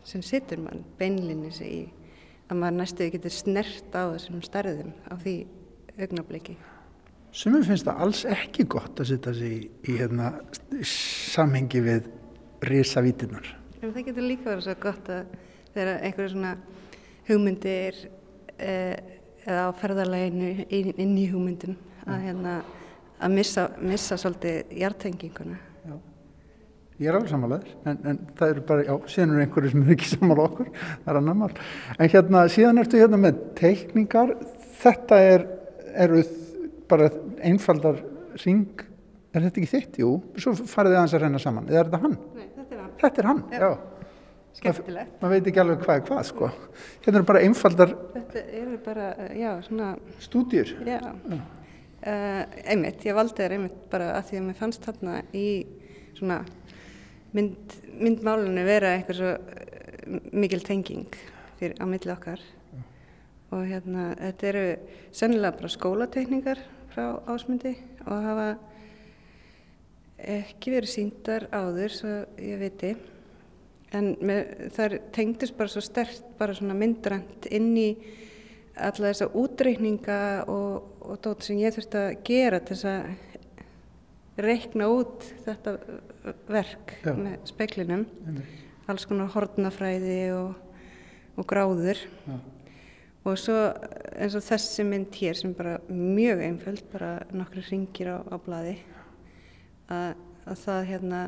sem situr mann beinlinnis í að maður næstuði getur snert á þessum stærðum á því augnabliki. Sumum finnst það alls ekki gott að setja sig í, í hérna, samhengi við risa vítirnar. En það getur líka verið svo gott að þegar einhverju svona hugmyndir eh, eða á ferðaleginu inn, inn í hugmyndin að, hérna, að missa, missa svolítið hjartenginguna. Ég er alveg samanlegaður, en, en það eru bara, já, síðan eru einhverju sem eru ekki samanlega okkur, það er annar mál. En hérna, síðan ertu hérna með teikningar, þetta er, eru þ- bara einfaldar ring, er þetta ekki þitt? Jú, svo farið þið aðeins að reyna saman, eða er þetta hann? Nei, þetta er hann. Þetta er hann, Já. já. Skemmtilegt. Maður veit ekki alveg hvað er hvað, sko. Hérna eru bara einfaldar Þetta eru bara, eh, já, svona, stúdíur. já. Uh, einmitt, ég valdi þér einmitt bara að því að mér fannst þarna í svona mynd, myndmálinu vera eitthvað svo uh, mikil tenging fyrir, á milli okkar og hérna, þetta eru sennilega bara skólatekningar frá ásmundi og hafa ekki verið síndar áður svo ég viti en með, það tengdist bara svo stert bara svona myndrænt inn í alla þessa útreikninga og, og dót sem ég þurfti að gera til þess að reikna út þetta verk Já. með speklinum alls konar hortnafræði og, og gráður Já. Og svo eins og þessi mynd hér sem bara mjög einföld, bara nokkru ringir á, á bladi að, að það hérna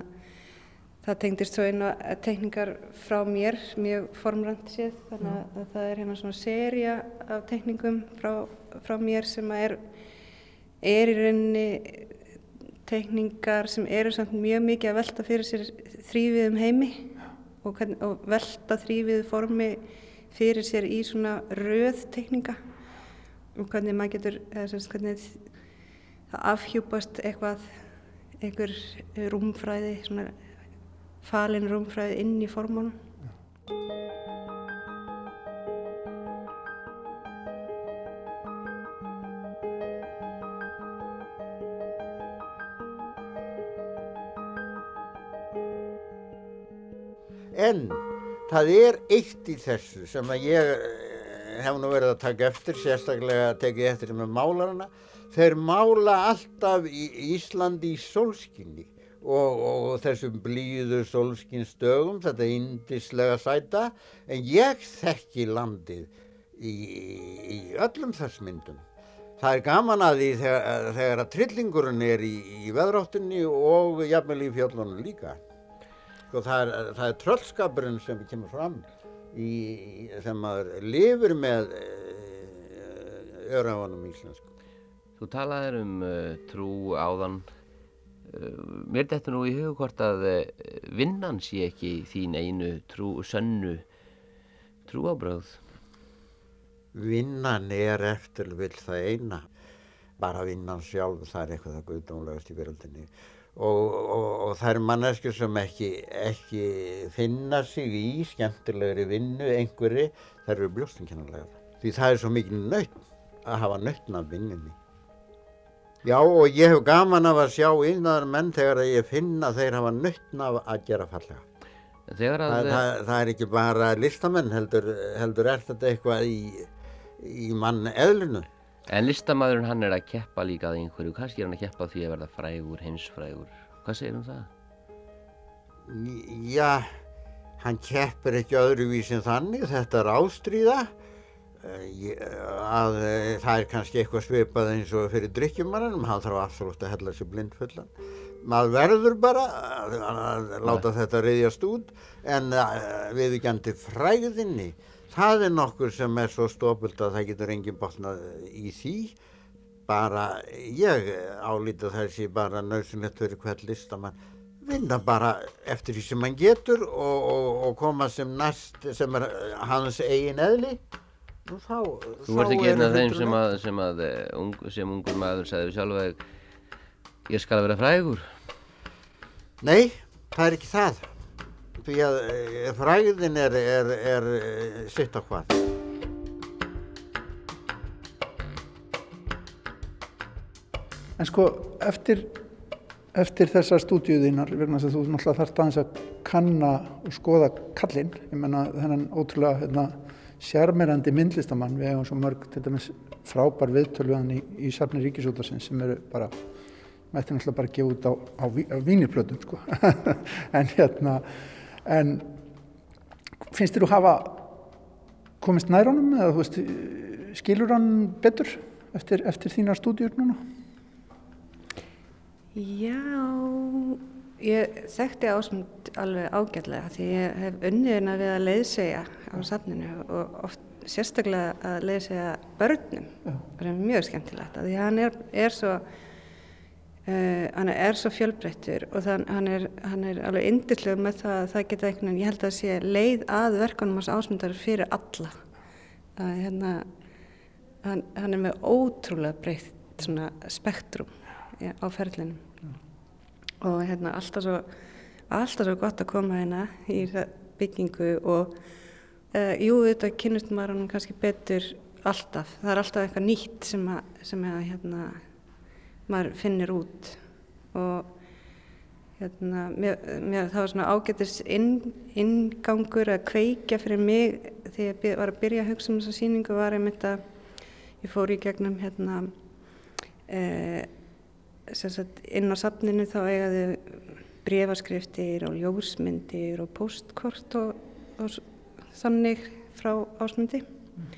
það tengdist svo inn á teikningar frá mér, mjög formrænt séð. Þannig að, að það er hérna svona seria af teikningum frá, frá mér sem er er í rauninni teikningar sem eru samt mjög mikið að velta fyrir sér þrýviðum heimi og, og velta þrýviðu formi fyrir sér í svona röð tekninga og hvernig maður getur, eða semst hvernig það afhjúpast eitthvað, einhver rúmfræði, svona falin rúmfræði inn í formunum. En það er eitt í þessu sem að ég eh, hef nú verið að taka eftir, sérstaklega tekið eftir með málarana. Þeir mála alltaf í Íslandi í sólskinni og, og þessum blíðu sólskinsdögum, þetta indislega sæta, en ég þekki landið í, í öllum þess myndum. Það er gaman að því þegar, þegar að trillingurinn er í, í veðráttunni og jafnvel í fjöllunum líka. Sko það er, það er tröllskapurinn sem kemur fram í, sem maður lifir með örafanum íslensku. Þú talaðir um uh, trú áðan. Uh, mér þetta nú í hug hvort að uh, vinnan sé ekki þín einu trú, sönnu trúabröð. Vinnan er eftir vil það eina. Bara vinnan sjálf, það er eitthvað það guðdónlegast í veröldinni og, og, og það er mannesku sem ekki, ekki finna sig í skemmtilegri vinnu einhverju, það eru bljóstingkennarlegar. Því það er svo mikið nöytt að hafa nöyttna vinninni. Já og ég hef gaman af að sjá einnaðar menn þegar ég finna þeir hafa nöyttna að gera fallega. Að það, það, það er ekki bara listamenn heldur, heldur er þetta eitthvað í, í mann eðlunu. En listamæðurinn hann er að keppa líka að einhverju, kannski er hann að keppa því að verða frægur, heimsfrægur. Hvað segir um það? Já, hann keppir ekki öðruvís en þannig, þetta er ástríða. Að, það er kannski eitthvað svipað eins og fyrir drikkjumarinn, hann þarf absolutt að hella sér blindfullan. Maður verður bara að, láta þetta reyðjast út en við ekki andi fræðinni það er nokkur sem er svo stofult að það getur enginn botnað í því. Bara ég álítið þessi bara nöðsynlegt fyrir hvert listamann. Vinna bara eftir því sem hann getur og, og, og koma sem næst sem er hans eigin eðli. Og þá Þú ert ekki einn af þeim sem að, sem, að, um, sem ungur maður sagði sjálf að ég skal vera frægur. Nei, það er ekki það því að eh, fræðin er, er, er eh, sitt á hvað. En sko, eftir, eftir þessar stúdíuðinnar, vegna þess að þú náttúrulega þarft aðeins að kanna og skoða kallinn, ég menna þennan ótrúlega hérna, sjarmerandi myndlistamann, við hefum svo mörg til dæmis frábær viðtöluðan í, í safni Ríkisútarsins sem eru bara, mætti náttúrulega bara gefa út á, á, á vínirplötum, sko, en hérna, en finnst þér þú hafa komist nær honum eða veist, skilur hann betur eftir, eftir þína stúdíur núna? Já, ég þekkti ásmund alveg ágætlega því ég hef unniðina við að leiðsegja á safninu og oft sérstaklega að leiðsegja börnum, það er mjög skemmtilegt því hann er, er svo hann er svo fjölbreyttur og þann, hann, er, hann er alveg indislegur með það að það geta einhvern veginn, ég held að sé leið að verkanum hans ásmundar fyrir alla að hérna hann, hann er með ótrúlega breytt svona spektrum ja, á ferlinum ja. og hérna alltaf svo alltaf svo gott að koma hérna í byggingu og uh, jú þetta kynust maður hann kannski betur alltaf, það er alltaf eitthvað nýtt sem að, sem að hérna maður finnir út og hérna, mér, mér, það var svona ágættis inn, inngangur að kveikja fyrir mig þegar ég var að byrja að hugsa um þessa síningu var einmitt að ég fór í gegnum hérna eh, sagt, inn á safninu þá eigaði brefaskriftir og ljósmyndir og postkort og, og þannig frá ásmundi mm.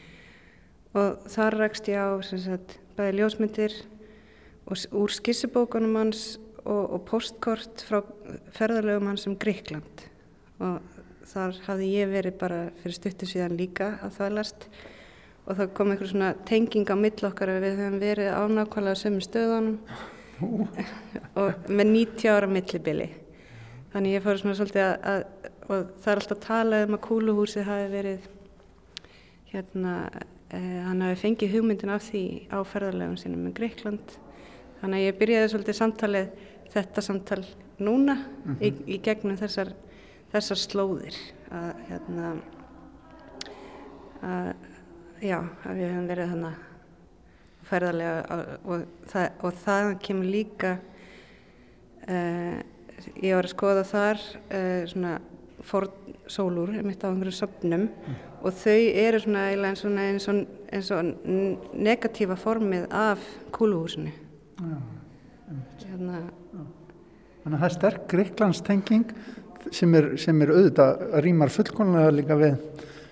og þar rækst ég á sagt, bæði ljósmyndir og úr skissubókunum hans og, og postkort frá ferðarlegum hans um Gríkland og þar hafði ég verið bara fyrir stuttu síðan líka að þvælast. Og það kom einhver svona tenging á millokkar við höfum verið ánákvæmlega sömum stöðunum. Og með 90 ára millibili. Þannig ég fór svona svolítið að, að og það er alltaf að tala um að kúluhúsið hafi verið hérna eh, hann hafi fengið hugmyndin af því á ferðarlegum sinum með Greikland þannig að ég byrjaði svolítið samtalið þetta samtal núna mm -hmm. í, mhm. í gegnum þessar, þessar slóðir að hérna að já, að við hefum verið þannig ferðarlega og, og, það, og það kemur líka uh, ég var að skoða þar uh, svona fórsólur mitt á einhverju söpnum mm. og þau eru svona eins og, eins og negatífa formið af kúluhúsinu hérna. Þannig að það er sterk Greiklandstenging sem er, sem er auðvitað að rýmar fullkonlega líka við,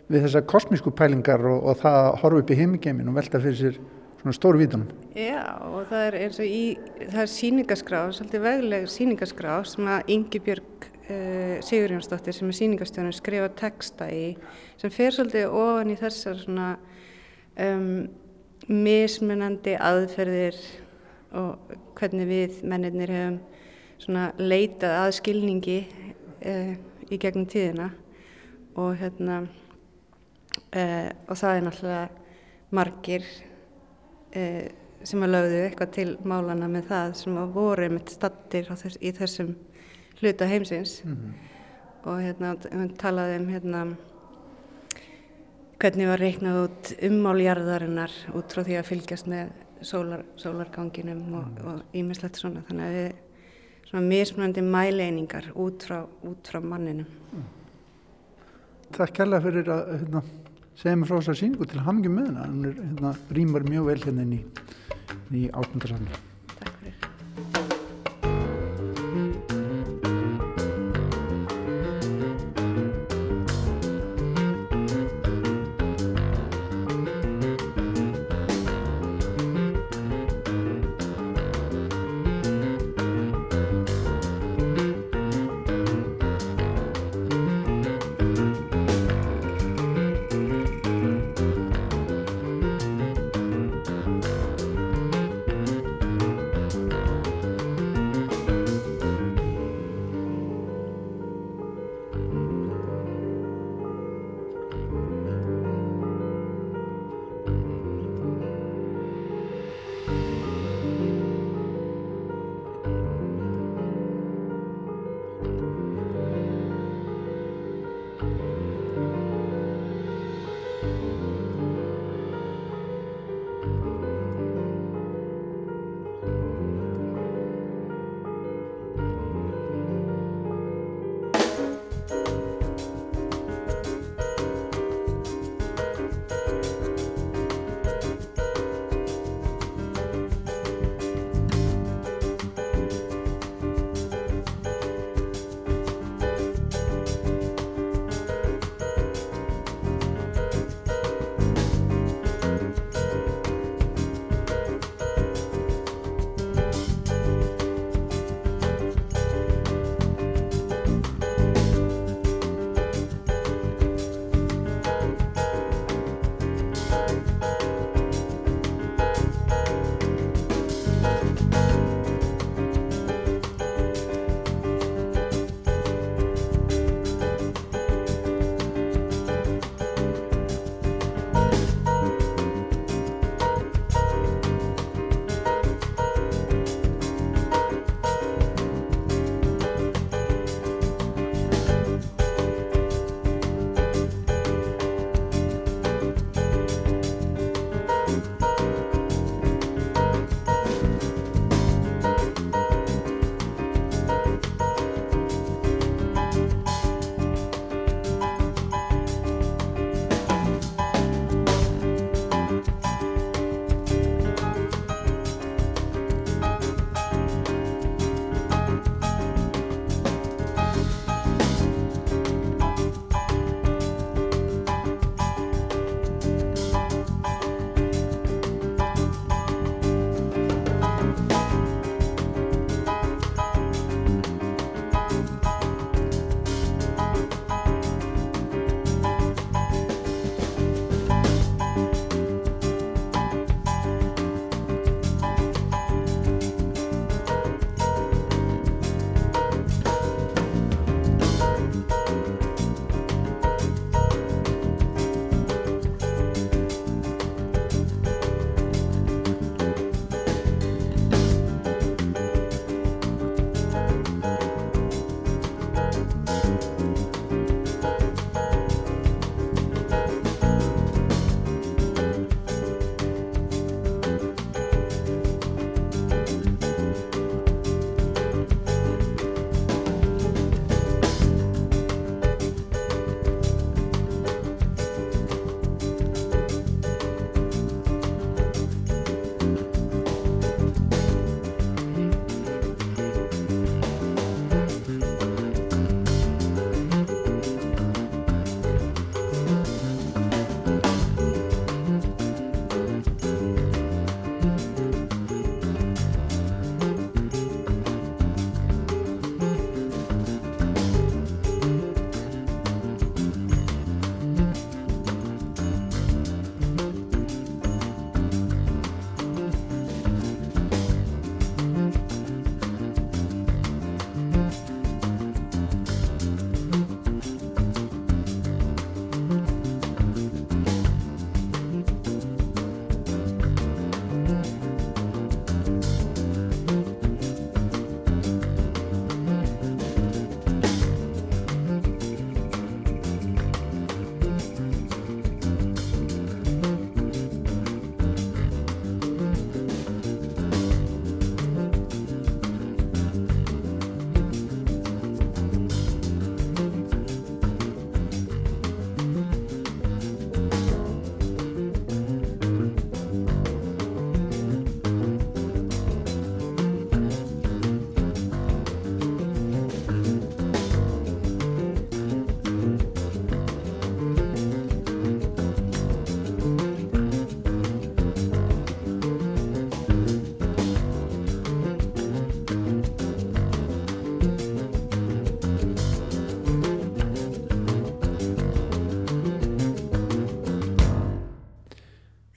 við þessar kosmísku pælingar og, og það að horfa upp í heimingeimin og velta fyrir sér svona stóru vítunum. Já og það er eins og í, það er síningaskrá, svolítið vegleg síningaskrá sem að Ingi Björg uh, Sigurjónsdóttir sem er síningarstjónum skrifa texta í sem fer svolítið ofan í þessar svona um, mismunandi aðferðir og hvernig við mennirnir hefum leitað að skilningi uh, í gegnum tíðina og hérna uh, og það er náttúrulega margir sem að lögðu eitthvað til málana með það sem að voru með stattir þess, í þessum hluta heimsins mm -hmm. og hérna við talaðum um hérna hvernig var reiknað út ummáljarðarinnar út frá því að fylgjast með sólar, sólarganginum og ímislegt mm. svona þannig að við svona mismunandi mæleiningar út frá, út frá manninu mm. Takk kærlega fyrir að hérna, segja mig frá þessar síningu til hamingi með hana, hann hérna, rýmar mjög vel hérna inn í, í áttundarsafni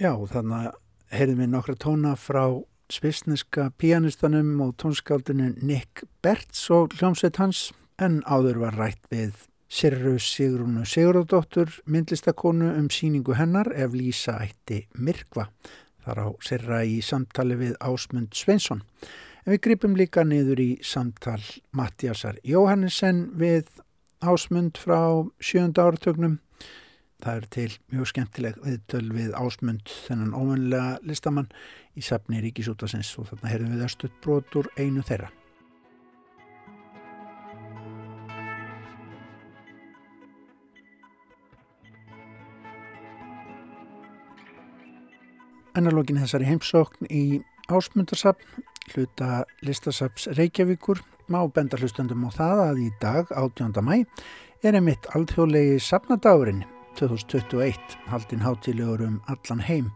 Já, þannig að heyrðum við nokkra tóna frá svisneska pianistanum og tónskáldinu Nick Bertz og hljómsveit hans en áður var rætt við Sirru Sigrunu Sigurðardóttur myndlistakonu um síningu hennar ef Lísa ætti Mirkva þar á Sirra í samtali við Ásmund Sveinsson. En við gripum líka niður í samtal Mattiasar Jóhannesson við Ásmund frá sjönda áratögnum. Það er til mjög skemmtileg viðtöl við Ásmund þennan óvönlega listamann í safni Ríkisútasins og þarna heyrðum við östuð brotur einu þeirra. Ennarlókin þessari heimsókn í Ásmundarsafn, hluta listasaps Reykjavíkur, má benda hlustandum á það að í dag, 18. mæ, er einmitt alþjóðlegi safnadagurinn 2021, haldinn hátilegur um allan heim.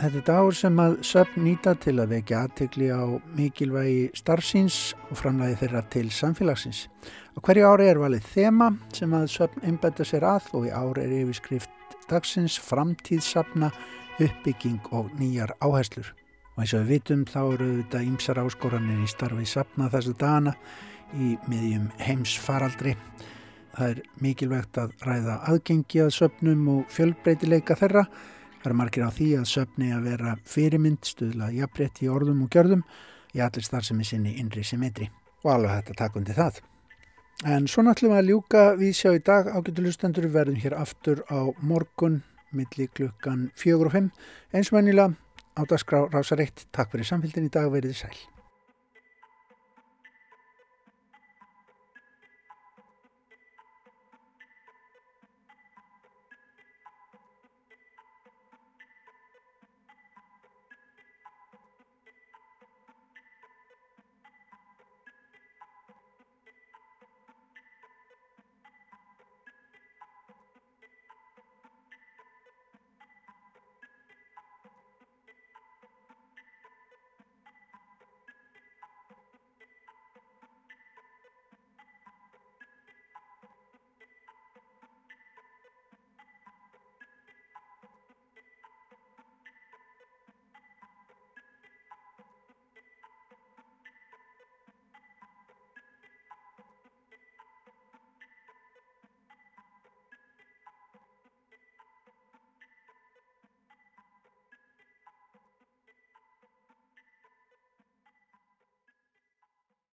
Þetta er dagur sem að söfn nýta til að vekja aðtegli á mikilvægi starfsins og framlægi þeirra til samfélagsins. Á hverju ári er valið þema sem að söfn einbæta sér að og í ári er yfirskrift dagsins framtíðsafna uppbygging og nýjar áherslur. Og eins og við vitum þá eru þetta ýmsar áskoranir í starfi sapna þessu dana í miðjum heims faraldri. Það er mikilvægt að ræða aðgengi að söpnum og fjölbreytileika þeirra. Það er margir á því að söpni að vera fyrirmynd, stuðla jafnbreytt í orðum og gjörðum í allir starfsemi sinni innri symmetri. Og alveg hægt að taka undir það. En svo náttúrulega að ljúka við sjá í dag ágætulustendur verðum hér aftur á morgun milli klukkan fjögur og fimm eins og vennilega á dagskrá rásar eitt. Takk fyrir samfélgin í dag, verið sæl.